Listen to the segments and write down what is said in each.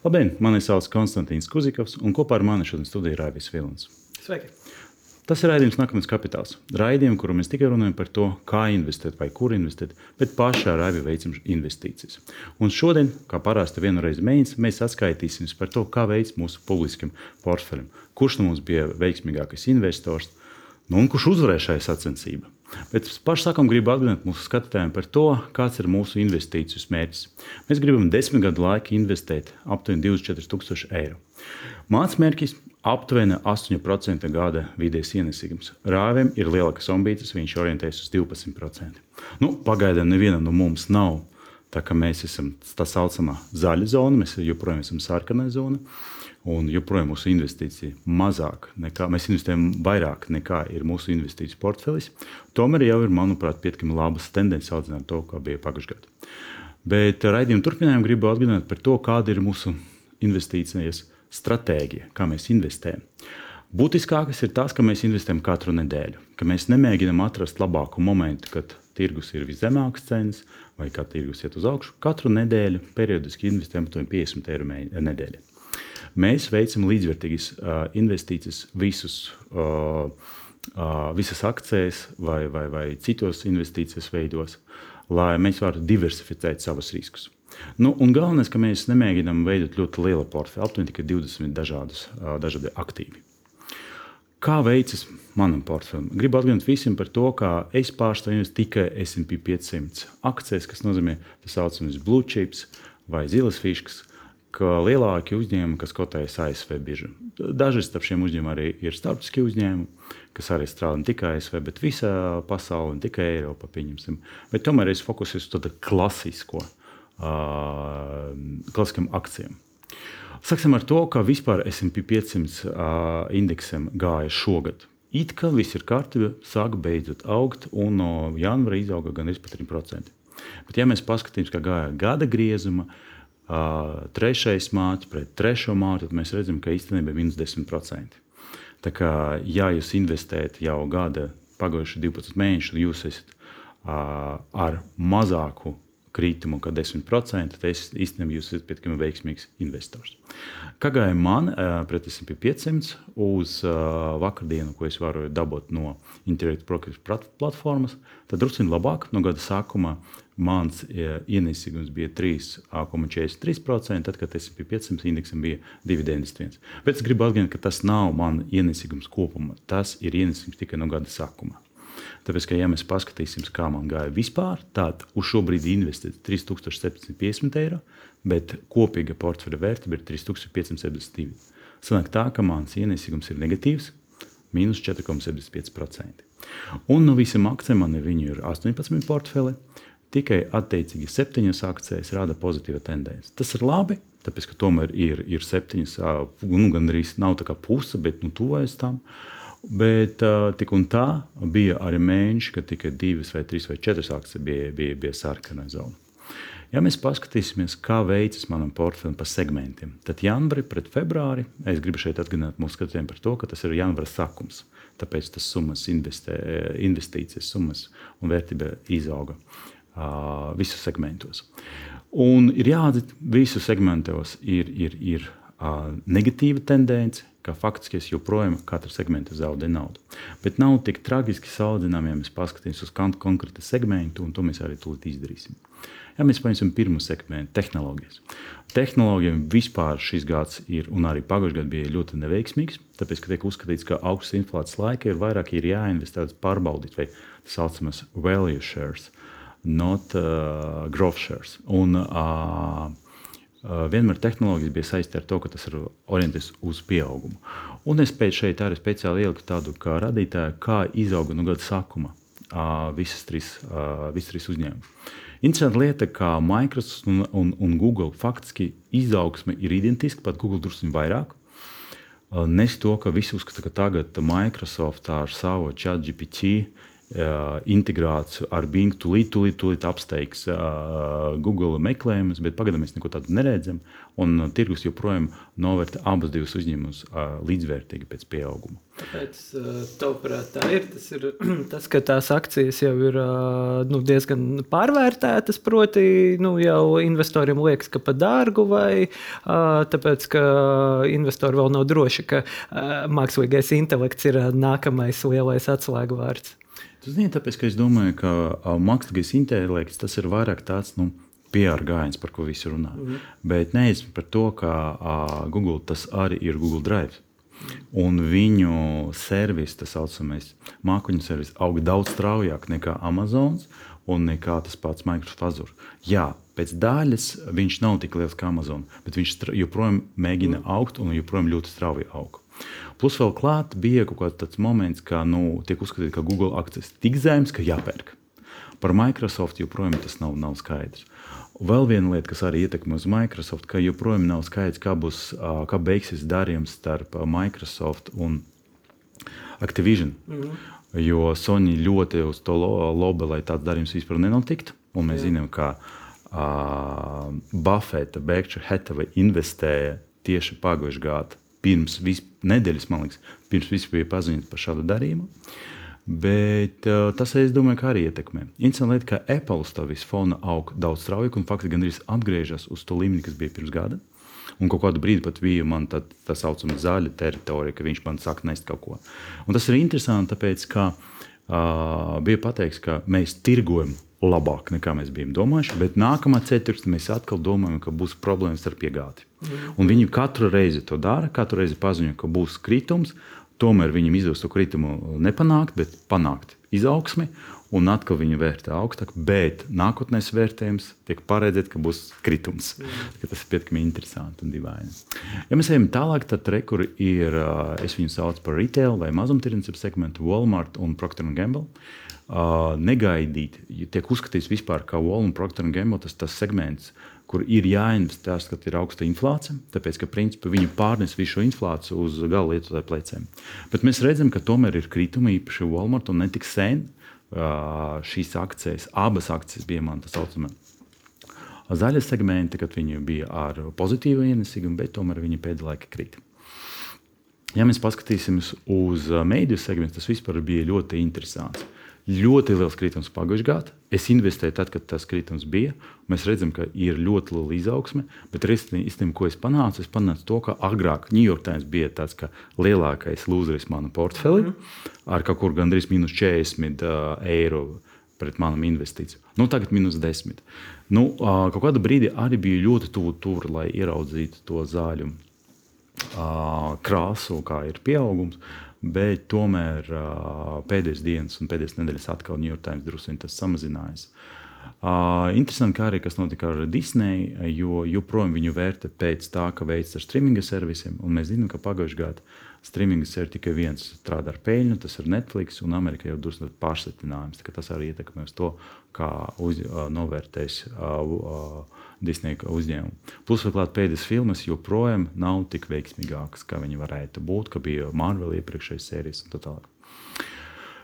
Labdien, mani sauc Konstantīns Kuzikovs, un kopā ar mani šodien studijā ir Raivis Vilns. Sveiki! Tas ir raidījums Nākamais kapitāls. Raidījums, kurā mēs tikai runājam par to, kā investēt vai kur investēt, bet pašā raidījumā veicam investīcijas. Un šodien, kā parasti vienu reizi mēnesī, mēs atskaitīsimies par to, kā veids mūsu publiskam portfelim. Kurš no mums bija veiksmīgākais investors nu, un kurš uzvarēja šajā sacensībā. Bet pašā sākumā gribu atgādināt mūsu skatītājiem par to, kāds ir mūsu investīciju mērķis. Mēs gribam desmit gadu laikā investēt aptuveni 24,000 eiro. Mācības mērķis aptuveni 8% gada vidējais ienesīgums. Rāvim ir lielākas ambīcijas, viņš orientējas uz 12%. Nu, pagaidām nevienam no mums nav. Tā kā mēs esam tā saucamā zaļa zona, mēs joprojām esam sarkanā zona. Un joprojām mūsu investīcija mazāk nekā mēs investējam, vairāk nekā ir mūsu investīciju portfelis. Tomēr jau ir, manuprāt, pietiekami labas tendences salīdzināt to, kā bija pagājušajā gadā. Bet raidījuma turpinājumā gribu atgādināt par to, kāda ir mūsu investīcijas stratēģija, kā mēs investējam. Būtiskākais ir tas, ka mēs investējam katru nedēļu, ka mēs nemēģinām atrast labāku momentu, kad tirgus ir viszemāks cenas vai kad tirgus iet uz augšu. Katru nedēļu periodiski investējam aptuveni 50 eiro nedēļā. Mēs veicam līdzvērtīgas investīcijas visus. Visas akcijas vai, vai, vai citos investīcijas veidos, lai mēs varētu diversificēt savus riskus. Nu, galvenais, ka mēs nemēģinām veidot ļoti lielu portfeli, aptuveni tikai 20 dažādus, dažādi aktīvi. Kā veicas manam portfelim? Gribu atgādināt visiem par to, ka es pārstāvu tikai SP 500 akcijas, kas nozīmē tā saucamas blue chips vai zilas fiškas, ka lielākie uzņēmumi, kas kotējas ASV bieži. Daži starp šiem uzņēmumiem arī ir starptautiskie uzņēmumi, kas arī strādā ne tikai ASV, bet visā pasaulē, ne tikai Eiropā. Bet tomēr es fokusēju uz tādu klasisko klasiskām akcijām. Sāksim ar to, ka vispār SP 500 uh, indeksam gāja šogad. It kā viss ir kārtībā, sāk beidzot augt, un no janvāra izauga gan 3%. Bet, ja mēs paskatāmies, kā gāja gada griezuma, uh, trešais māte pret trešo māti, tad mēs redzam, ka īstenībā ir minus 10%. Tā kā, ja jūs investējat jau gada pagājušo 12 mēnešu, jūs esat uh, ar mazāku kritumu, ka 10%, tad es īstenībā jūs esat pietiekami veiksmīgs investors. Kā gāja man pret SP 500 uz vakardienu, ko es varu dabūt no Internet Brokers platformas, tad drusku labāk no gada sākuma mans ienesīgums bija 3,43%, tad, kad SP 500 indeksam bija 2,91%. Bet es gribu atgādināt, ka tas nav mans ienesīgums kopumā, tas ir ienesīgums tikai no gada sākuma. Tāpēc, ka, ja mēs paskatīsimies, kā man gāja vispār, tad uz šo brīdi investēt 3750 eiro, bet kopīga portfeļa vērtība ir 3572. Sanāk tā, ka mans ienesīgums ir negatīvs, mīnus 4,75%. Un no visiem akcijiem man ir, ir 18 portfeli. Tikai attiecīgi septiņas akcijas rada pozitīvu tendenci. Tas ir labi, tāpēc, ka tomēr ir, ir septiņas, nu, gan arī nav tā kā puse, bet nu, tuvojas tam. Bet tik un tā bija arī mēneši, kad tikai divas, vai trīs vai četras akcijas bija, bija, bija sarkanā zona. Ja mēs paskatīsimies, kā veicas manam portfelim pa segmentiem, tad janvāri pret februāri es gribu šeit atgādināt mūsu skatītājiem par to, ka tas ir janvāra sākums. Tāpēc tas summas, investē, investīcijas summas un vērtība izauga uh, visos segmentos. Un ir jāatzīst, visos segmentos ir, ir, ir uh, negatīva tendence, ka faktiski es joprojām katru segmentu zaudēju naudu. Bet nav tik tragiski salīdzinām, ja mēs paskatīsimies uz konkrētu segmentu, un to mēs arī tūlīt izdarīsim. Ja mēs paņemsim pirmo segmentu, tehnoloģijas. Tehnoloģijām vispār šis gads ir, un arī pagājušajā gadā bija ļoti neveiksmīgs, tāpēc, ka tiek uzskatīts, ka augstas inflācijas laika ir vairāk ir jāinvestē, pārbaudīt, vai tā saucamas value shares, not uh, growth shares. Un, uh, vienmēr tehnoloģijas bija saistīta ar to, ka tas ir orientēts uz pieaugumu. Un es pēc šeit arī speciāli ieliku tādu kā radītāju, kā izauga no gada sākuma visas trīs, visas trīs uzņēmumus. Interesanta lieta, ka Microsoft un, un, un Google faktiski izaugsme ir identiska, pat Google drusku vairāk. Nes to, ka visi uzskata, ka tagad Microsoft ar savu ChatGPT integrāts ar Bing, tūlīt, tūlīt, tūlīt apsteigs Google meklējumus, bet pagaidām mēs neko tādu neredzam. Un tirgus joprojām novērtē abus divus uzņēmumus līdzvērtīgi pēc pieauguma. Tāpēc, tavuprāt, tā ir tas, ir tas, ka tās akcijas jau ir nu, diezgan pārvērtētas. Proti, nu, jau investoriem liekas, ka par dārgu, vai tāpēc, ka investori vēl nav droši, ka mākslīgais intelekts ir nākamais lielais atslēgvārds. Tas zini, tāpēc, ka es domāju, ka mākslīgais intelekts tas ir vairāk tāds. Nu, PR gājiens, par ko visi runā. Mm. Bet neizsmeļot par to, ka uh, Google tas arī ir Google Drive. Un viņu servis, tas saucamais mākoņu servis, aug daudz straujāk nekā Amazon un nekā tas pats Microsoft Azure. Jā, pēc daļas viņš nav tik liels kā Amazon, bet viņš joprojām mēģina mm. augt un joprojām ļoti strauji aug. Plus vēl klāt bija kaut kāds moments, ka nu, tiek uzskatīts, ka Google akcijas tik zemes, ka jāpērk. Par Microsoft joprojām tas nav, nav skaidrs. Vēl viena lieta, kas arī ietekmē uz Microsoft, ka joprojām nav skaidrs, kā, būs, kā beigsies darījums starp Microsoft un Activision. Mm -hmm. Jo Sony ļoti uz to lobi, lai tāds darījums vispār nenotiktu. Un mēs Jā. zinām, ka uh, Buffeta, Berkshire Hathaway investēja tieši pagājušajā gadā pirms nedēļas, man liekas, pirms vispār bija paziņots par šādu darījumu. Bet uh, tas, es domāju, arī ietekmē. Interesanti lieta, ka Apple uz tā visa fona aug daudz straujāk un faktiski gandrīz atgriežas uz to līmeni, kas bija pirms gada. Un kaut kādu brīdi pat bija man tā, tā saucamā zaļa teritorija, ka viņš man saka nest kaut ko. Un tas ir interesanti, tāpēc, ka uh, bija pateikts, ka mēs tirgojam labāk nekā mēs bijām domājuši. Bet nākamā ceturksnī mēs atkal domājam, ka būs problēmas ar piegādi. Mm. Un viņi katru reizi to dara, katru reizi paziņo, ka būs kritums. Tomēr viņam izdodas to kritumu nepanākt, bet panākt izaugsmi. Un atkal viņi vērtē augstāk, bet nākotnēs vērtējums tiek paredzēts, ka būs kritums. Mm. Tas ir pietiekami interesanti un dīvaini. Ja mēs ejam tālāk, tad rekur ir, es viņu saucu par retail vai mazumtirdzniecības segmentu, Walmart un Procter Gamble. Uh, uh, negaidīt. Tiek uzskatīts vispār kā Wall un Procter Gamble tas, tas segments, kur ir jāinvestē, kad ir augsta inflācija, tāpēc ka principā viņi pārnes visu šo inflāciju uz gala lietotāju pleciem. Bet mēs redzam, ka tomēr ir kritumi īpaši Walmart un ne tik sen. Uh, šīs akcijas, abas akcijas bija man tā saucamā zaļa segmenti, kad viņi bija ar pozitīvu ienesīgumu, bet tomēr viņi pēdējā laikā krita. Ja mēs paskatīsimies uz mēdīju segmentu, tas vispār bija ļoti interesants. Uh, ļoti liels kritums pagājušajā gadā. Es investēju tad, kad tas kritums bija. Mēs redzam, ka ir ļoti liela izaugsme, bet īstenībā, ko es panācu, es panācu to, ka agrāk New York Times bija tāds lielākais lūzeris manā portfelī mm -hmm. ar kaut kur gandrīz minus 40 uh, eiro pret manām investīcijām. Nu, tagad minus 10. Nu, uh, kaut kādā brīdī arī bija ļoti tuvu tur, lai ieraudzītu to zāļu uh, krāsu, kā ir pieaugums. Bet tomēr pēdējās dienas un pēdējās nedēļas atkal New York Times drusku tas samazinājās. Uh, interesanti, kā arī kas notika ar Disney, jo joprojām viņu vērtē pēc tā, ka veids ar streaminga servisiem. Mēs zinām, ka pagājušajā gadā streaminga servis tikai viens strādā ar peļņu, tas ir Netflix, un Amerikā jau drusku pārslitinājums. Tas arī ietekmē uz to, kā uz, uh, novērtēs. Uh, uh, Disneja uzņēmumu. Plus, turklāt pēdējās filmas joprojām nav tik veiksmīgākas, kā viņi varētu būt, ka bija Marvel iepriekšējais sērijas un tā tālāk.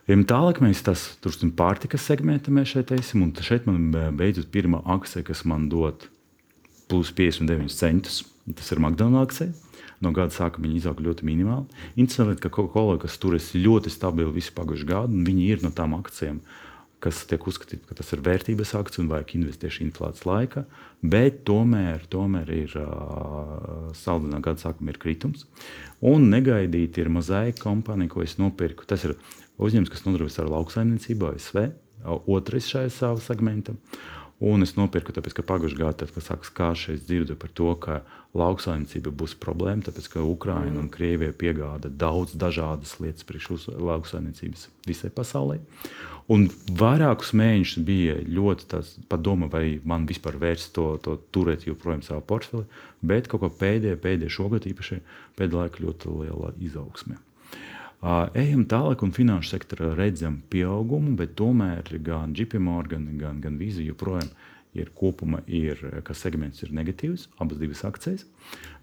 Ja tālāk mēs tas turpinām pārtikas segmentā, mēs šeit esam, un šeit man beidzot pirmā akcija, kas man dod plus 59 centus. Tas ir McDonald's akcija. No gada sākuma viņi izauga ļoti minimāli. Interesanti, ka Coca-Cola, kas turas ļoti stabili visu pagājušo gadu, viņi ir no tām akcijām, uh, kas tiek uzskatīts, ka tas ir vērtības akts un vajag investēt tieši inflācijas laikā, bet tomēr, tomēr ir uh, saldinā gada sākuma ir kritums. Un negaidīti ir mozaika kompānija, ko es nopirku. Tas ir uzņēmums, kas nodarbojas ar lauksaimniecību ASV, otrais šajā savā segmentā. Un es nopirku, tāpēc, ka pagājušajā gadā, kad sākās karš, es dzirdu par to, ka lauksaimniecība būs problēma, tāpēc, ka Ukraina un Krievija piegāda daudz dažādas lietas priekš lauksaimniecības visai pasaulē. Un vairākus mēnešus bija ļoti padoma, vai man vispār vērts to, to turēt joprojām savā portfelī, bet kaut kā pēdējā, pēdējā šogad īpaši pēdējā laikā ļoti liela izaugsme. Ejam tālāk, un finanšu sektorā redzam pieaugumu, bet tomēr gan JP Morgan, gan, gan Visa joprojām ir kopumā, ir, ka segments ir negatīvs, abas divas akcijas.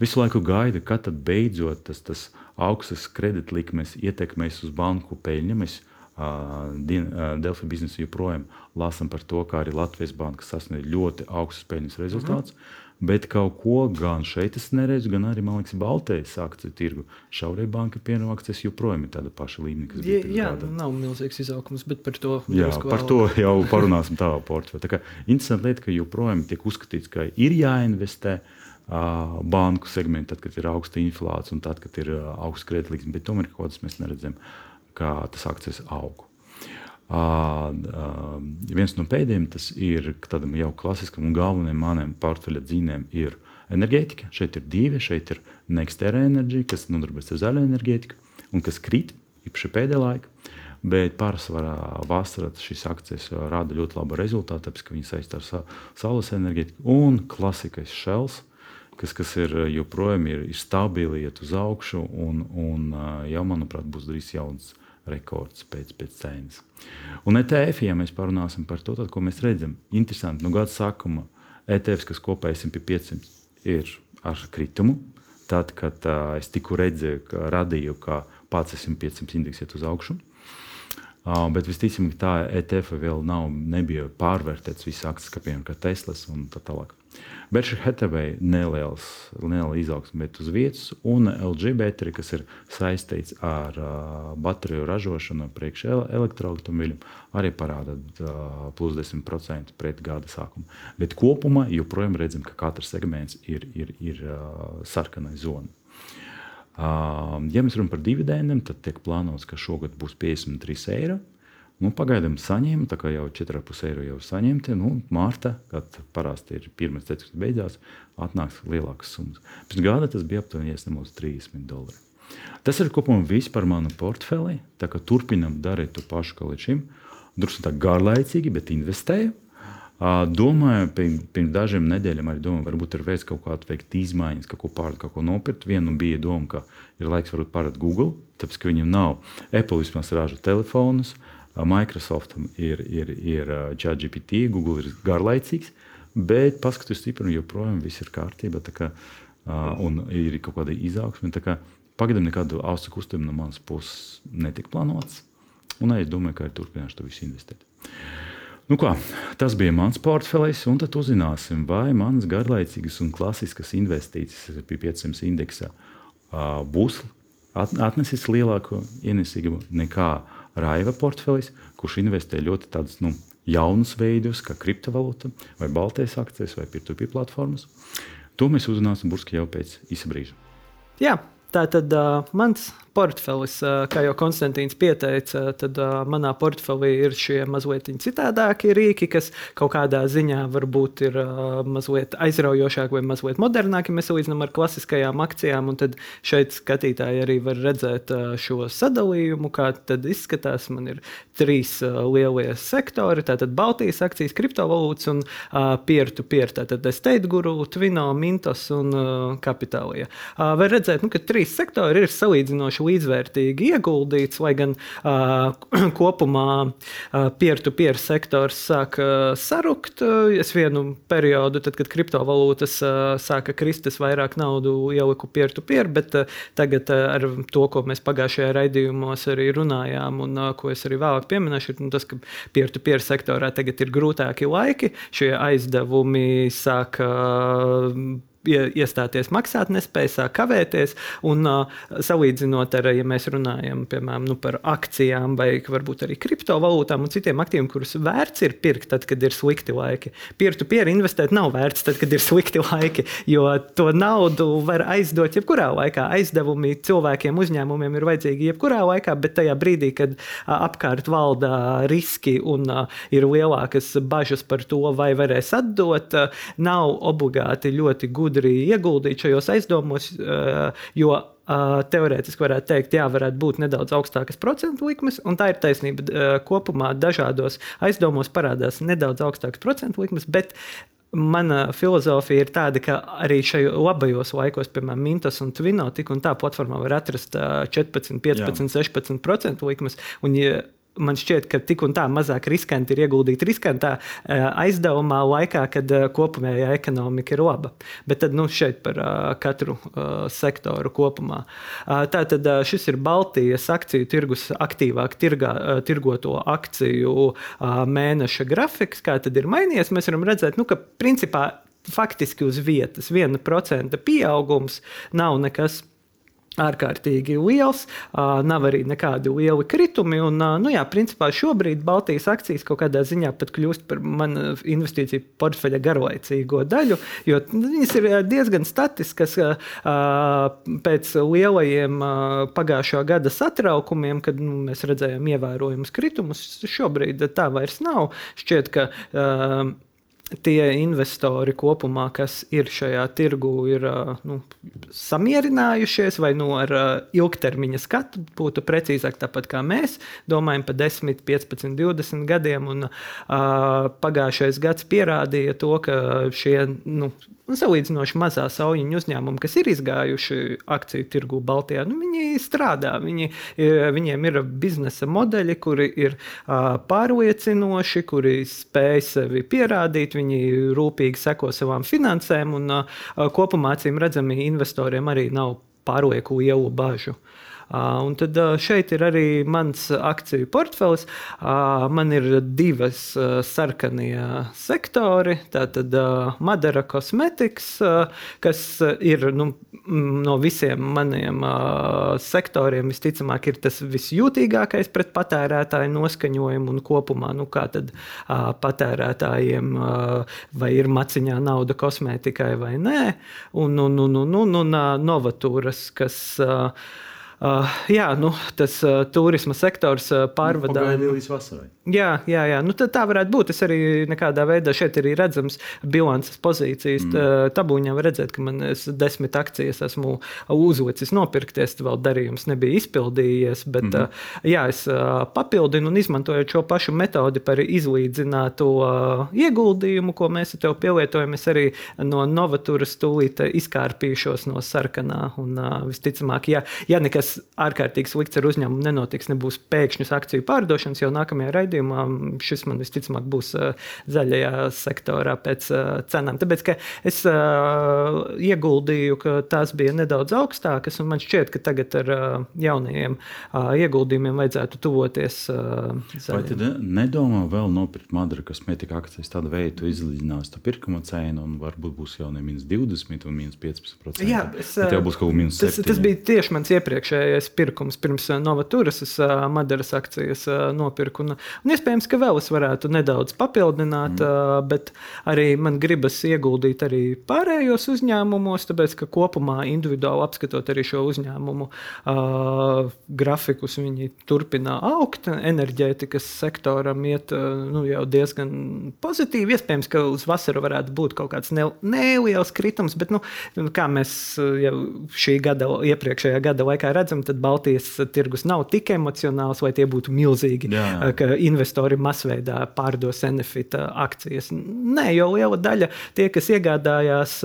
Visu laiku gaida, kad beidzot tas, tas augstas kreditlikmes ietekmēs uz banku peļņu. Mēs Delfi biznesu joprojām lasām par to, kā arī Latvijas banka sasniedz ļoti augstus peļņas rezultātus. Mm -hmm. Bet kaut ko gan šeit es neredzu, gan arī, man liekas, Baltijas akciju tirgu. Šaurai banka pienākums joprojām ir tāda paša līmenī, kas bija. Jā, jā nav milzīgs izaugums, bet par to jā, par vēl... to jau parunāsim tālāk portfeli. Tā kā interesanti lieta, ka joprojām tiek uzskatīts, ka ir jāinvestē. Uh, banku segmentā, tad, kad ir augsta inflācija un tad, kad ir uh, augsts kredītlīgs, bet tomēr kaut kādas mēs neredzam. Kā tas akcijas aug. Viens no pēdējiem tas ir tādam jau klasiskam un galvenajam maniem portfeļa dzīvēm ir enerģētika. Šeit ir divi, šeit ir Nextera enerģija, kas nodarbojas ar zaļo enerģētiku un kas krīt īpaši pēdējā laikā. Bet pārsvarā vasarā šīs akcijas rada ļoti labu rezultātu, tāpēc ka viņi saistās ar saules enerģētiku un klasiskais šels kas, kas ir joprojām ir, ir stabili, iet uz augšu, un, un jau, manuprāt, būs drīz jauns rekords pēc, pēc cenas. Un ETF, ja mēs parunāsim par to, tad, ko mēs redzam, interesanti, nu, gada sākuma ETF, kas kopā ir 500, ir ar kritumu. Tad, kad uh, es tikko redzēju, ka radīju, ka pats esmu 500 indeks iet uz augšu. Uh, bet visticamāk, tā ETF vēl nav, nebija pārvērtēts visas akcijas, kā piemēram Tesla un tā tālāk. Berkshire Hathaway neliels, neliela izaugsme, bet uz vietas, un LG baterija, kas ir saistīts ar uh, bateriju ražošanu priekš elektroautomobiļiem, arī parāda uh, plus 10% pret gada sākumu. Bet kopumā joprojām redzam, ka katrs segments ir, ir, ir uh, sarkanai zona. Uh, ja mēs runājam par dividendiem, tad tiek plānots, ka šogad būs 53 eiro. Nu, pagaidām saņēmu, tā kā jau 4,5 eiro jau saņemti. Nu, Mārta, kad parasti ir pirmais ceturks beidzās, atnāks lielākas summas. Pirms gada tas bija aptuveni, ja nemaldos, 30 dolāri. Tas ir kopumā viss par manu portfeli. Turpinam darīt to pašu kā līdz šim. Drusku tā garlaicīgi, bet investēju. Domāju, pirms dažiem nedēļām arī domāju, varbūt ir veids kaut kādu veikt izmaiņas, kaut ko pārdot, kaut ko nopirkt. Vienu bija doma, ka ir laiks varbūt pārdot Google, tāpēc ka viņam nav Apple vismaz ražo telefonus. Uh, Microsoft ir, ir, ir ChatGPT, Google ir garlaicīgs, bet paskatoties stipri, joprojām viss ir kārtībā. Kā, un ir kaut kāda izaugsme. Pagaidām nekādu ausu kustību no manas puses netika plānots. Un es domāju, ka turpināšu to visu investēt. Nu kā, tas bija mans portfelis, un tad uzzināsim, vai manas garlaicīgas un klasiskas investīcijas pie 500 indeksa būs atnesis lielāku ienesīgumu nekā Raiva portfelis, kurš investē ļoti tādus nu, jaunus veidus, kā kriptovalūta, vai baltais akcijas, vai peer-to-peer platformas. To mēs uzzināsim burtiski jau pēc īsa brīža. Jā, tā tad uh, mans portfelis, kā jau Konstantīns pieteica, tad manā portfelī ir šie mazliet citādākie rīki, kas kaut kādā ziņā varbūt ir mazliet aizraujošāki vai mazliet modernāki. Mēs salīdzinām ar klasiskajām akcijām, un tad šeit skatītāji arī var redzēt šo sadalījumu, kā tad izskatās. Man ir trīs lielie sektori, tātad Baltijas akcijas, kriptovalūtas un peer-to-peer, tātad estate guru, Twino, Mintos un Kapitālija. Var redzēt, nu, ka trīs sektori ir salīdzinoši līdzvērtīgi ieguldīts, lai gan uh, kopumā uh, peer-to-peer sektors sāka sarukt. Es vienu periodu, tad, kad kriptovalūtas uh, sāka krist, es vairāk naudu ieliku peer-to-peer, bet uh, tagad uh, ar to, ko mēs pagājušajā raidījumos arī runājām, un uh, ko es arī vēlāk pieminēšu, ir nu, tas, ka peer-to-peer sektorā tagad ir grūtāki laiki, šie aizdevumi sāk uh, iestāties maksātnespēja, sāk kavēties. Un, uh, salīdzinot ar, ja mēs runājam piemēram, nu, par akcijām vai varbūt arī kriptovalūtām un citiem aktīviem, kurus vērts ir pirkt, tad, kad ir slikti laiki. Peer-to-peer investēt nav vērts, tad, kad ir slikti laiki, jo to naudu var aizdot jebkurā laikā. Aizdevumi cilvēkiem, uzņēmumiem ir vajadzīgi jebkurā laikā, bet tajā brīdī, kad apkārt valda riski un ir lielākas bažas par to, vai varēs atdot, nav obligāti ļoti gudri gudri ieguldīt šajos aizdomos, eh, jo Uh, teorētiski varētu teikt, jā, varētu būt nedaudz augstākas procentu likmes, un tā ir taisnība. Uh, kopumā dažādos aizdomos parādās nedaudz augstākas procentu likmes, bet mana filozofija ir tāda, ka arī šajos labajos laikos, piemēram, Mintas un Twino, tik un tā platformā var atrast 14, 15, Jā. 16% likmes. Un, ja man šķiet, ka tik un tā mazāk riskanti ir ieguldīt riskantā aizdevumā laikā, kad kopumējā ekonomika ir laba. Bet tad nu, šeit par katru sektoru kopumā. Tātad šis ir Baltijas akciju tirgus aktīvāk tirgā, tirgoto akciju mēneša grafiks. Kā tad ir mainījies? Mēs varam redzēt, nu, ka principā faktiski uz vietas 1% pieaugums nav nekas ārkārtīgi liels, nav arī nekādi lieli kritumi. Un, nu, jā, principā šobrīd Baltijas akcijas kaut kādā ziņā pat kļūst par manu investīciju portfeļa garlaicīgo daļu, jo viņas ir diezgan statiskas pēc lielajiem pagājušā gada satraukumiem, kad nu, mēs redzējām ievērojumus kritumus. Šobrīd tā vairs nav. Šķiet, ka tie investori kopumā, kas ir šajā tirgu, ir nu, samierinājušies vai nu ar ilgtermiņa skatu, būtu precīzāk tāpat kā mēs domājam par 10, 15, 20 gadiem. Un, uh, pagājušais gads pierādīja to, ka šie nu, salīdzinoši mazā saujiņa uzņēmumi, kas ir izgājuši akciju tirgu Baltijā, nu, viņi strādā. Viņi, viņiem ir biznesa modeļi, kuri ir uh, pārliecinoši, kuri spēj sevi pierādīt viņi rūpīgi seko savām finansēm, un uh, kopumā acīm redzami investoriem arī nav pārlieku lielu bažu. Un tad šeit ir arī mans akciju portfelis. Man ir divas sarkanie sektori. Tātad Madara Cosmetics, kas ir nu, no visiem maniem sektoriem, visticamāk, ir tas visjūtīgākais pret patērētāju noskaņojumu un kopumā, nu, kā tad patērētājiem vai ir maciņā nauda kosmētikai vai nē. Un, un, un, un, un, un Novatūras, kas uh, Uh, jā, nu, tas uh, turisma sektors uh, pārvadā. Nu, līdz vasarai. Jā, jā, jā. Nu, tā varētu būt. Es arī nekādā veidā šeit ir redzams bilances pozīcijas. Mm. Tabūņā var redzēt, ka man desmit akcijas esmu uzlicis nopirkties, vēl darījums nebija izpildījies. Bet mm -hmm. jā, es papildinu un izmantoju šo pašu metodi par izlīdzināto ieguldījumu, ko mēs te pielietojam. Es arī no novatūras tūlīt izkārpīšos no sarkanā. Un visticamāk, ja, ja nekas ārkārtīgi slikts ar uzņēmumu nenotiks, nebūs pēkšņas akciju pārdošanas, jau nākamajā raidījumā šis man visticamāk būs zaļajā sektorā pēc cenām. Tāpēc, es ieguldīju, ka tās bija nedaudz augstākas, un man šķiet, ka tagad ar jaunajiem ieguldījumiem vajadzētu tuvoties. Vai tad nedomā vēl nopirkt Madara kosmetika akcijas tādu veidu, tu izlīdzinās to pirkuma cenu, un varbūt būs jau ne minus 20 un minus 15%? Jā, es, Bet jau būs kaut kā minus 7. Tas, tas bija tieši mans iepriekšējais iepriekšējais pirkums pirms Novaturas Madaras akcijas nopirku. Un, un iespējams, ka vēl es varētu nedaudz papildināt, mm. bet arī man gribas ieguldīt arī pārējos uzņēmumos, tāpēc ka kopumā individuāli apskatot arī šo uzņēmumu uh, grafikus, viņi turpina augt. Enerģētikas sektoram iet uh, nu, jau diezgan pozitīvi. Iespējams, ka uz vasaru varētu būt kaut kāds ne, neliels kritums, bet nu, kā mēs jau šī gada, iepriekšējā gada laikā redzam, redzam, tad Baltijas tirgus nav tik emocionāls, vai tie būtu milzīgi, jā, jā. ka investori masveidā pārdos Enefita akcijas. Nē, jo liela daļa tie, kas iegādājās,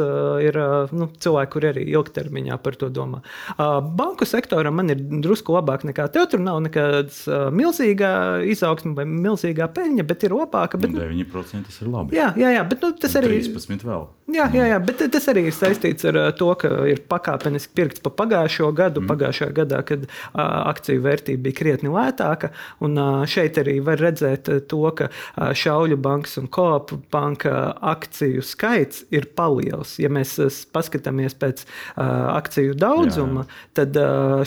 ir nu, cilvēki, kuri arī ilgtermiņā par to domā. Banku sektoram man ir drusku labāk nekā tev. Tur nav nekāds milzīga izaugsme vai milzīgā peļņa, bet ir labāka. Bet, 9% tas ir labi. Jā, jā, jā bet nu, tas arī ir 13 vēl. Jā, jā, jā, bet tas arī ir saistīts ar to, ka ir pakāpeniski pirkts pa pagājušo gadu. Mm. Pagājušajā gadā, kad akciju vērtība bija krietni lētāka. Un šeit arī var redzēt to, ka Šauļu bankas un Kopu banka akciju skaits ir paliels. Ja mēs paskatāmies pēc akciju daudzuma, jā, tad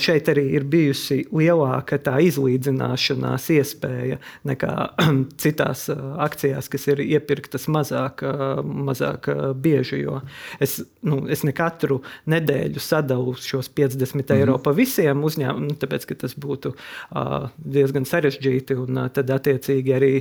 šeit arī ir bijusi lielāka tā izlīdzināšanās iespēja nekā citās akcijās, kas ir iepirktas mazāk, mazāk bieži. Es, nu, es ne katru nedēļu sadalu šos 50 eiro mm -hmm. pa visiem visiem uzņēmumiem, nu, tāpēc ka tas būtu diezgan sarežģīti. Un tad, attiecīgi, arī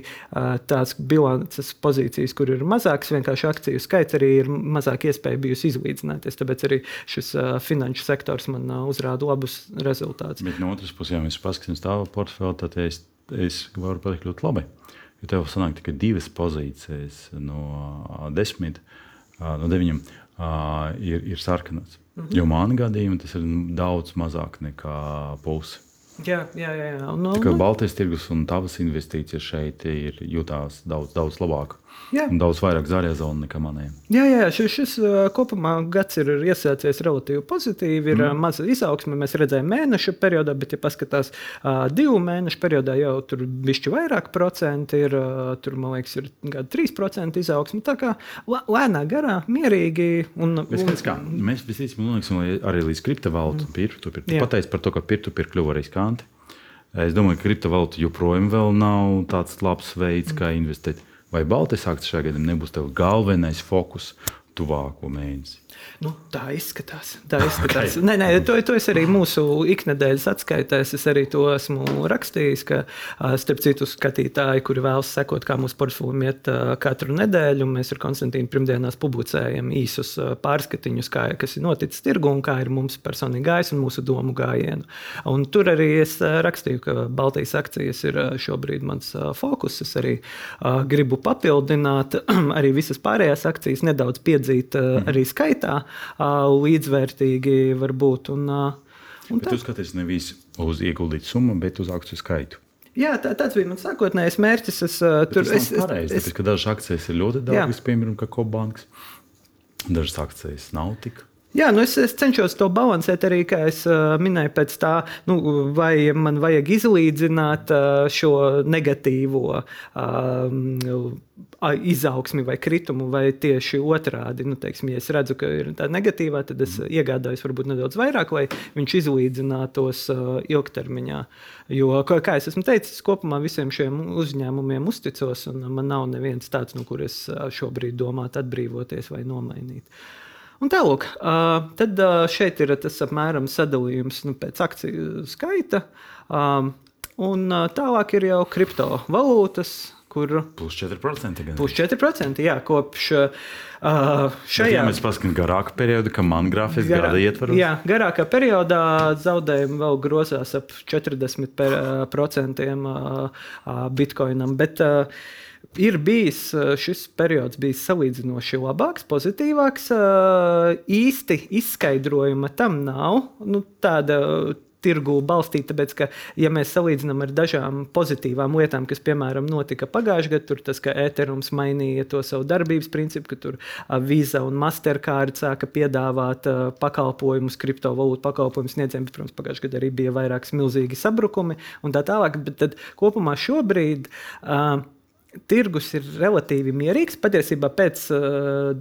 tās bilances pozīcijas, kur ir mazāks vienkārši akciju skaits, arī ir mazāk iespēja bijusi izlīdzināties. Tāpēc arī šis finanšu sektors man uzrāda labus rezultātus. Bet no otras puses, ja mēs paskatāmies tavu portfeli, tad es, es varu pateikt ļoti labi. Jo tev sanāk tikai divas pozīcijas no desmit, no deviņiem ir, ir sarkanas. Mhm. Jo manā gadījumā tas ir daudz mazāk nekā puse. Jā, jā, jā. jā. Un, Tā kā Baltijas tirgus un tavas investīcijas šeit ir jūtās daudz, daudz labāk. Jā. Un daudz vairāk zaļā zona nekā manējā. Jā, jā šis, šis ā, kopumā gads ir iesācies relatīvi pozitīvi. Ir mm. maza izaugsme, mēs redzējām mēneša periodā, bet, ja paskatās ā, divu mēnešu periodā, jau tur bišķi vairāk procenti ir. Tur, man liekas, ir gada 3% izaugsme. Tā kā lē- lēnā garā, mierīgi. Un, Bet, skaties, kā, mēs visticamāk nonāksim arī līdz kriptovalūtu mm. pirktu. Tu pateici par to, ka pirktu pirkt kļuva riskanti. Es domāju, ka kriptovalūta joprojām vēl nav tāds labs veids, kā investēt. Vai Baltijas akcijas šajā gadā nebūs tev galvenais fokus tuvāko mēnesi? Nu, tā izskatās. Tā izskatās. Okay. Nē, nē, to, to es arī mūsu ikdienas atskaitēs. Es arī to esmu rakstījis. Ka, starp citu, skatītāji, kuri vēlas sekot, kā mūsu portfēlim iet katru nedēļu, mēs ar Konstantīnu pirmdienās publicējam īsus pārskatiņus, kā, kas ir noticis tirgu un kā ir mums personīgi gājis un mūsu domu gājienu. Un tur arī es rakstīju, ka Baltijas akcijas ir šobrīd mans fokus. Es arī gribu papildināt arī visas pārējās akcijas, nedaudz piedzīt ā, arī skaitā līdzvērtīgi varbūt. Un, ā, un Bet tu skaties nevis uz ieguldītu summu, bet uz akciju skaitu. Jā, tā, tāds bija mans sākotnējais mērķis. Es, uh, Tur es, es, es, pareizi, es, tāpēc, dažas akcijas ir ļoti dārgas, piemēram, kā Kobanks. Dažas akcijas nav tik. Jā, nu es, es cenšos to balansēt arī, kā es uh, minēju, pēc tā, nu, vai man vajag izlīdzināt uh, šo negatīvo uh, izaugsmi vai kritumu, vai tieši otrādi. Nu, teiksim, ja es redzu, ka ir tā negatīvā, tad es iegādājos varbūt nedaudz vairāk, lai viņš izlīdzinātos uh, ilgtermiņā. Jo, kā, kā es esmu teicis, kopumā visiem šiem uzņēmumiem uzticos, un man nav neviens tāds, no kuras šobrīd domātu atbrīvoties vai nomainīt. Un tālāk, tad šeit ir tas apmēram sadalījums nu, pēc akciju skaita. Un tālāk ir jau kriptovalūtas, kur Plus 4%. Gan. plus 4% jā, kopš uh, šajā ja mēs paskatāmies garāku periodu, kā man grāfiskā Garā- gada ietvaros, Jā, garākā periodā zaudējumi vēl grozās ap 40% bitkoinam. Bet, uh, Ir bijis uh, šis periods, bijis salīdzinoši labāks, pozitīvāks. Uh, Īsti izskaidrojuma tam nav. Nu, tāda tirgu balstīta, tāpēc, ka, ja mēs salīdzinām ar dažām pozitīvām lietām, kas, piemēram, notika pagājušajā gadā, tur tas, ka Ethereums mainīja to savu darbības principu, ka tur Visa un Mastercard sāka piedāvāt pakalpojumus, kriptovalūtu pakalpojumus sniedzējiem, bet, protams, pagājušajā gadā arī bija vairākas milzīgi sabrukumi un tā tālāk. Bet tad kopumā šobrīd. Uh, Tirgus ir relatīvi mierīgs. Patiesībā pēc uh,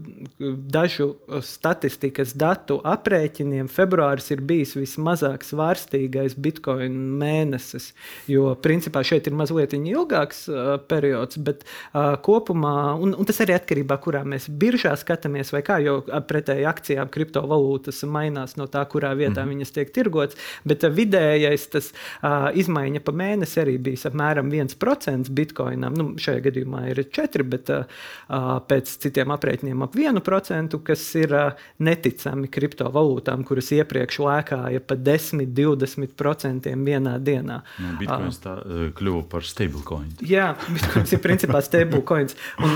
dažu statistikas datu aprēķiniem februāris ir bijis vismazāk svārstīgais bitkoina mēnesis. Jo principā šeit ir mazliet ilgāks uh, periods, bet uh, kopumā, un, un tas arī atkarībā kurā mēs biržā skatāmies, vai kā, jo pretēji akcijām kriptovalūtas mainās no tā, kurā vietā mm. viņas tiek tirgotas. Bet uh, vidējais tas uh, izmaiņa pa mēnesi arī bija apmēram 1% bitkoinam. Nu, šajā gadījumā ir 4, bet uh, pēc citiem aprēķiniem ap 1%, kas ir uh, neticami kriptovalūtām, kuras iepriekš lēkāja pa 10, 20% vienā dienā. nu, bitkoins tā, uh, kļuva par stablecoin. Jā, bitkoins ir principā stablecoins. Un,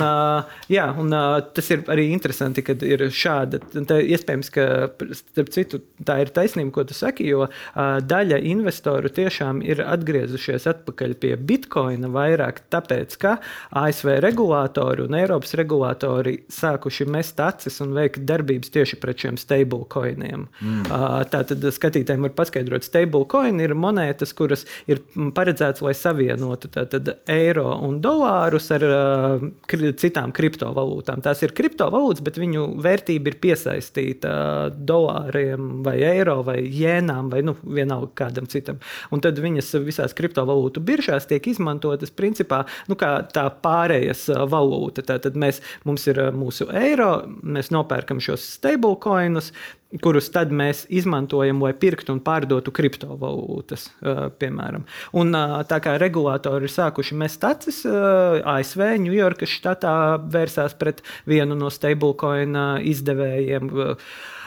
jā, un tas ir arī interesanti, ka ir šāda. Tā, iespējams, ka starp citu tā ir taisnība, ko tu saki, jo daļa investoru tiešām ir atgriezušies atpakaļ pie bitkoina vairāk tāpēc, ka ASV regulātori un Eiropas regulātori sākuši mest acis un veikt darbības tieši pret šiem stablecoiniem. Mm. Tātad skatītājiem var paskaidrot, stablecoin ir monētas, kuras ir paredzētas, lai savienotu tātad, eiro un dolārus ar kri, citām kriptovalūtām. Tās ir kriptovalūtas, bet viņu vērtība ir piesaistīta dolāriem vai eiro vai jēnām vai nu, vienalga kādam citam. Un tad viņas visās kriptovalūtu biržās tiek izmantotas principā nu, kā tā pārējas ā, valūta. Tātad mēs, mums ir mūsu eiro, mēs nopērkam šos stablecoinus, kurus tad mēs izmantojam, lai pirktu un pārdotu kriptovalūtas, piemēram. Un tā kā regulātori ir sākuši mest acis, ASV, Ņujorkas štatā vērsās pret vienu no stablecoin izdevējiem.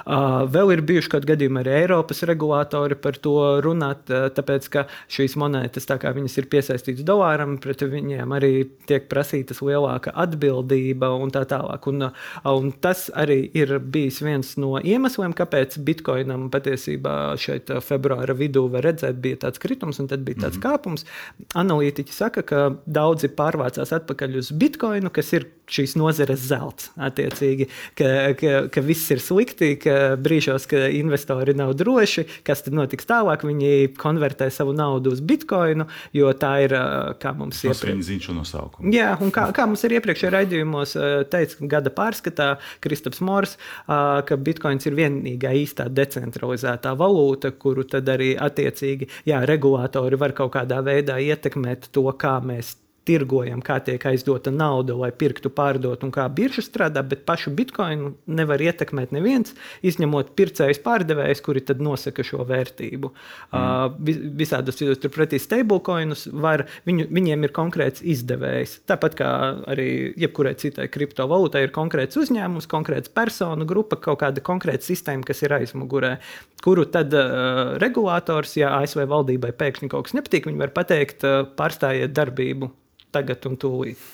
Vēl ir bijuši kaut gadījumi arī Eiropas regulātori par to runāt, tāpēc ka šīs monētas, tā kā viņas ir piesaistītas dolāram, pret viņiem arī tiek prasītas lielāka atbildība un tā tālāk. Un, un tas arī ir bijis viens no iemesliem, kāpēc Bitcoinam patiesībā šeit februāra vidū var redzēt, bija tāds kritums un tad bija tāds mm -hmm. kāpums. Analītiķi saka, ka daudzi pārvācās atpakaļ uz Bitcoinu, kas ir šīs nozares zelts. Attiecīgi, ka, ka, ka viss ir slikti, ka brīžos, kad investori nav droši, kas tad notiks tālāk, viņi konvertē savu naudu uz bitkoinu, jo tā ir, kā mums ir. Tas viņa zina šo nosaukumu. Jā, un kā, kā mums ir iepriekšējā raidījumos teica gada pārskatā Kristaps Mors, ka bitkoins ir vienīgā īstā decentralizētā valūta, kuru tad arī attiecīgi jā, regulātori var kaut kādā veidā ietekmēt to, kā mēs tirgojam, kā tiek aizdota nauda, lai pirktu, pārdotu un kā birža strādā, bet pašu bitkoinu nevar ietekmēt neviens, izņemot pircējus, pārdevējus, kuri tad nosaka šo vērtību. Mm. Uh, visādas turpretī stablecoinus var, viņu, viņiem ir konkrēts izdevējs. Tāpat kā arī jebkurai citai kriptovalūtai ir konkrēts uzņēmums, konkrēts personu grupa, kaut kāda konkrēta sistēma, kas ir aizmugurē, kuru tad uh, regulators, ja ASV valdībai pēkšņi kaut kas nepatīk, viņi var pateikt, uh, pārstājiet darbību tagad un tūlīt.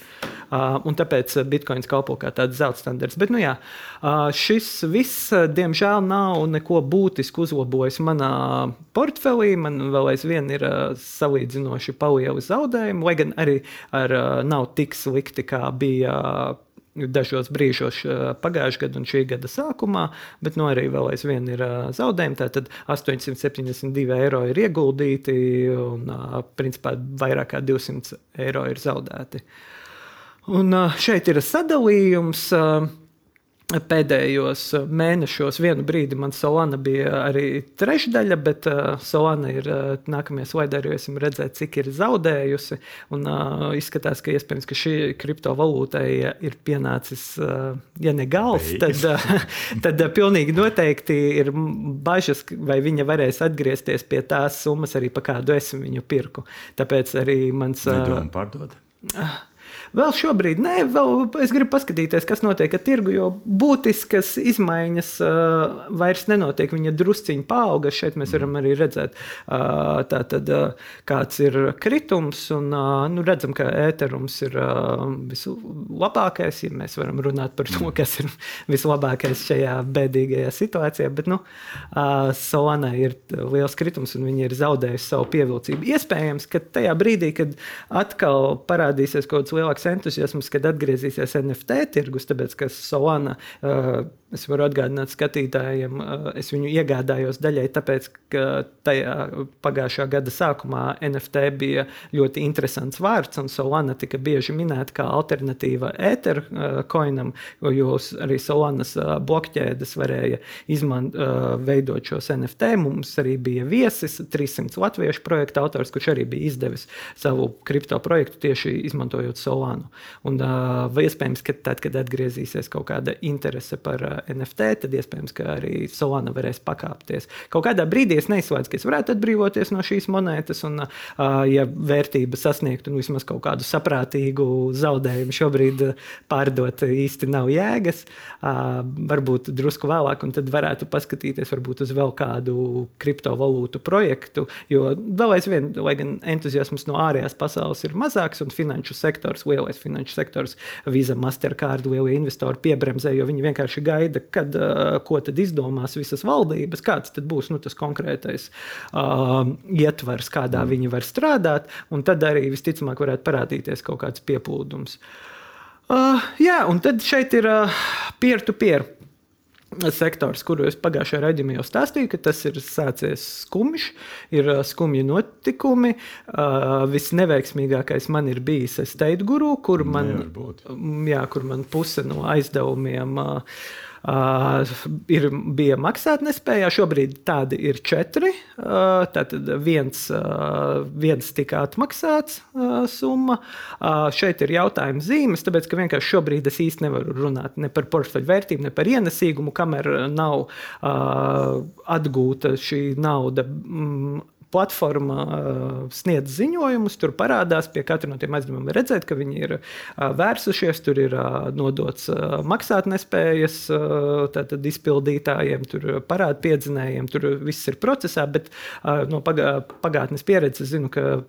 Uh, un tāpēc bitkoins kalpo kā tāds zelta standarts. Bet, nu, jā, uh, šis viss, diemžēl, nav neko būtisku uzlabojis manā portfelī. Man vēl aizvien ir uh, salīdzinoši palieli zaudējumi, lai gan arī ar, uh, nav tik slikti, kā bija. Uh, dažos brīžos pagājušā gada un šī gada sākumā, bet nu, arī vēl aizvien ir zaudējumi. Tātad 872 eiro ir ieguldīti un principā vairāk kā 200 eiro ir zaudēti. Un šeit ir sadalījums pēdējos mēnešos, vienu brīdi man Solana bija arī trešdaļa, bet uh, Solana ir uh, nākamajā slaidā arī esam redzēt, cik ir zaudējusi. Un uh, izskatās, ka iespējams, ka šī kriptovalūtai ir pienācis, uh, ja ne gals, tad, uh, tad uh, pilnīgi noteikti ir bažas, vai viņa varēs atgriezties pie tās summas, arī pa kādu es viņu pirku. Tāpēc arī mans. Uh, Nedomā pārdot. Uh, Vēl šobrīd, nē, vēl es gribu paskatīties, kas notiek ar tirgu, jo būtiskas izmaiņas uh, vairs nenotiek. Viņa drusciņā paauga. Šeit mēs varam arī redzēt, uh, tā, tad, uh, kāds ir kritums. Un, uh, nu, redzam, ka ēterums ir uh, vislabākais, ja mēs varam runāt par to, kas ir vislabākais šajā bēdīgajā situācijā. Bet nu, uh, Solana ir liels kritums un viņi ir zaudējuši savu pievilcību. Iespējams, ka tajā brīdī, kad atkal parādīsies kaut kāds lielāks entuziasms, kad atgriezīsies NFT tirgus, tāpēc ka Solana uh, Es varu atgādināt skatītājiem, es viņu iegādājos daļai tāpēc, ka tajā pagājušā gada sākumā NFT bija ļoti interesants vārds, un Solana tika bieži minēta kā alternatīva Ethercoinam, jo arī Solanas blokķēdes varēja izmant, veidot šos NFT. Mums arī bija viesis, 300 latviešu projekta autors, kurš arī bija izdevis savu kripto projektu tieši izmantojot Solanu. Un, iespējams, ka tad, kad atgriezīsies kaut kāda interese par NFT, tad iespējams, ka arī Solana varēs pakāpties. Kaut kādā brīdī es neizslēdzu, ka es varētu atbrīvoties no šīs monētas, un, ja vērtība sasniegtu nu, vismaz kaut kādu saprātīgu zaudējumu, šobrīd pārdot īsti nav jēgas. Varbūt drusku vēlāk, un tad varētu paskatīties varbūt uz vēl kādu kriptovalūtu projektu, jo vēl aizvien, lai gan entuziasms no ārējās pasaules ir mazāks, un finanšu sektors, lielais finanšu sektors, Visa, Mastercard, lielie investori piebremzē, jo viņi vienkārši gaida gaida, kad, uh, ko tad izdomās visas valdības, kāds būs nu, tas konkrētais uh, ietvers, kādā mm. viņi var strādāt, un tad arī visticamāk varētu parādīties kaut kāds pieplūdums. Uh, jā, un tad šeit ir uh, peer-to-peer. -peer sektors, kuru es pagājušajā raidījumā jau stāstīju, ka tas ir sācies skumjš, ir skumji notikumi. Uh, visneveiksmīgākais man ir bijis Estate Guru, kur man, jā, kur man puse no aizdevumiem. Uh, Uh, ir, bija maksātnespējā, šobrīd tādi ir četri. Uh, tātad viens, uh, viens tika atmaksāts uh, summa. Uh, šeit ir jautājuma zīmes, tāpēc ka vienkārši šobrīd es īsti nevaru runāt ne par portfeļu vērtību, ne par ienesīgumu, kamēr nav uh, atgūta šī nauda. Mm, platforma sniedz ziņojumus, tur parādās pie katra no tiem aizdevumiem redzēt, ka viņi ir vērsušies, tur ir nodots maksātnespējas izpildītājiem, tur parāda piedzinējiem, tur viss ir procesā, bet no pagātnes pieredzes zinu, ka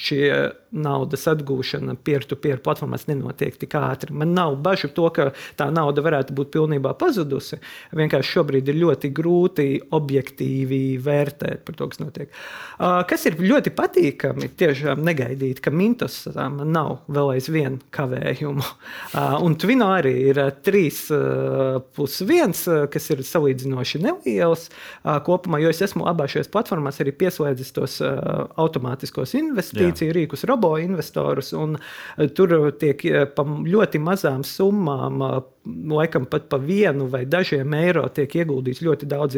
šie naudas atgūšana peer-to-peer platformās nenotiek tik ātri. Man nav bažu to, ka tā nauda varētu būt pilnībā pazudusi. Vienkārši šobrīd ir ļoti grūti objektīvi vērtēt par to, kas notiek. Kas ir ļoti patīkami, tiešām negaidīt, ka Mintos man nav vēl aizvien kavējumu. Un Twino arī ir 3 plus 1, kas ir salīdzinoši neliels kopumā, jo es esmu abās šajās platformās arī pieslēdzis tos automātiskos investīciju Jā. rīkus, robo investorus, un tur tiek pa ļoti mazām summām laikam pat pa vienu vai dažiem eiro tiek ieguldīts ļoti daudz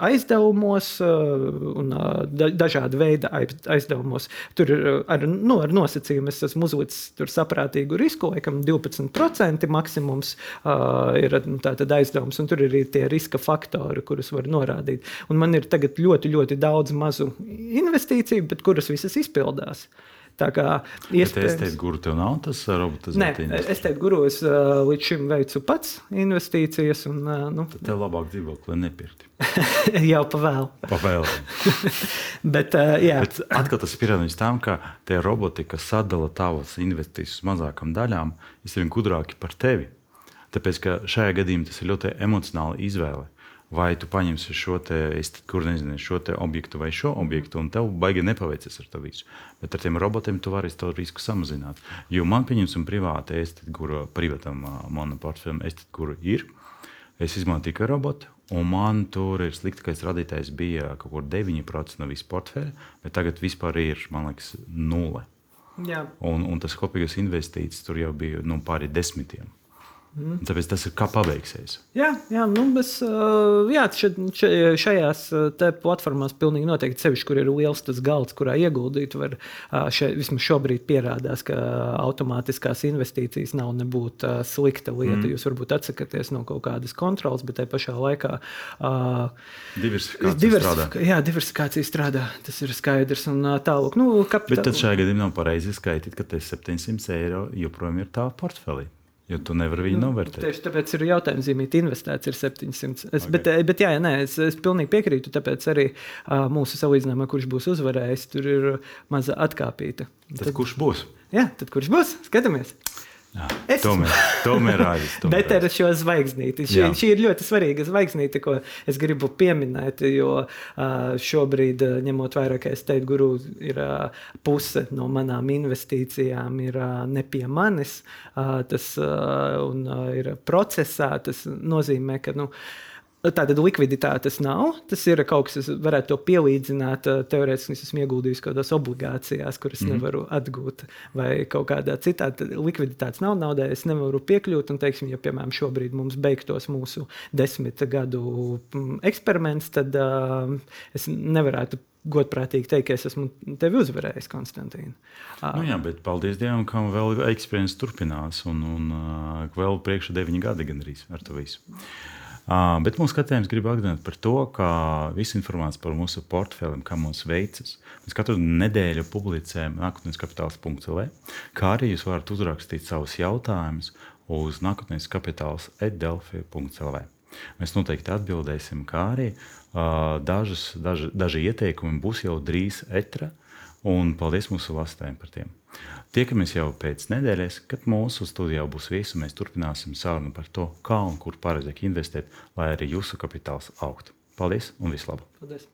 aizdevumos un dažāda veida aizdevumos. Tur ar, nu, ar nosacījumu es esmu uzlicis saprātīgu risku, laikam 12% maksimums uh, ir nu, aizdevums, un tur ir arī tie riska faktori, kurus var norādīt. Un man ir tagad ļoti, ļoti daudz mazu investīciju, bet kuras visas izpildās. Uh, Tā kā iespējams... Es teicu, guru tev nav tas robots. Nē, es teicu, guru es uh, līdz šim veicu pats investīcijas. Un, uh, nu. Tad tev labāk dzīvokli nepirkt. Jau pavēlu. Pavēlu. Bet, jā. Bet atkal tas ir pierādījums tam, ka tie roboti, kas sadala tavas investīcijas mazākām daļām, ir gudrāki par tevi. Tāpēc, ka šajā gadījumā tas ir ļoti emocionāli izvēle vai tu paņemsi šo te, kur nezinu, šo te objektu vai šo objektu, un tev baigi nepaveicies ar to visu. Bet ar tiem robotiem tu vari to risku samazināt. Jo man, pieņemsim, privāti, es kuru privātam manam portfelim, es kuru ir, es izmantoju tikai robotu. Un man tur ir sliktākais radītājs bija kaut kur 9% no visas portfeļa, bet tagad vispār ir, man liekas, nulle. Jā. Un, un tas kopīgais investīcijas tur jau bija nu, pāri desmitiem. Mm. Tāpēc tas ir kā paveiksies. Jā, jā, nu, bez, jā šajās platformās pilnīgi noteikti sevišķi, kur ir liels tas galds, kurā ieguldīt. Var, šeit, vismaz šobrīd pierādās, ka automātiskās investīcijas nav nebūtu slikta lieta. Mm. Jūs varbūt atsakāties no kaut kādas kontrolas, bet tajā pašā laikā diversifikācija, diversifika, strādā. Jā, diversifikācija strādā. Tas ir skaidrs un tālāk. Nu, kapitāl... Bet tad šajā gadījumā nav pareizi skaitīt, ka tas 700 eiro joprojām ir tā portfelī. Jo tu nevari viņu nu, novērtēt. Tieši tāpēc ir jautājums, zīmīt, investēts ir 700. Es, okay. bet, bet, jā, nē, es, es pilnīgi piekrītu. Tāpēc arī uh, mūsu salīdzinājumā, kurš būs uzvarējis, tur ir maza atkāpīta. Tad, tad kurš būs? Jā, tad kurš būs? Skatāmies! Jā, es tomēr, tomēr rādīs. Bet ar šo zvaigznīti. Šī, šī ir ļoti svarīga zvaigznīte, ko es gribu pieminēt. Jo šobrīd, ņemot vērā, ka es teicu, guru ir puse no manām investīcijām ir ne pie manis, tas ir procesā. Tas nozīmē, ka. Nu, Tātad likviditātes nav. Tas ir kaut kas, kas varētu to pielīdzināt. Teorētiski es esmu ieguldījis kaut kādās obligācijās, kuras mm -hmm. nevaru atgūt, vai kaut kādā citā. Likviditātes nav naudai, es nevaru piekļūt. Un, teiksim, ja piemēram šobrīd mums beigtos mūsu desmit gadu eksperiments, tad uh, es nevarētu godprātīgi teikt, ka es esmu tevi uzvarējis, Konstantīna. Nu jā, bet paldies Dievam, ka vēl eksperiments turpinās, un, un uh, vēl priekšā deviņi gadi gandrīz ar to visu. Uh, bet mūsu skatījums grib atgādināt par to, ka visu informāciju par mūsu portfeliem, kā mums veicas, mēs katru nedēļu publicējam nākotnes kapitāls.lv, kā arī jūs varat uzrakstīt savus jautājumus uz nākotnes kapitāls edelfi.lv. Mēs noteikti atbildēsim, kā arī uh, dažas, daži, daži ieteikumi būs jau drīz etra, un paldies mūsu lastēm par tiem. Tiekamies jau pēc nedēļas, kad mūsu studijā būs viesi. Mēs turpināsim sarunu par to, kā un kur pareizāk investēt, lai arī jūsu kapitāls augtu. Paldies un vislabāk! Paldies!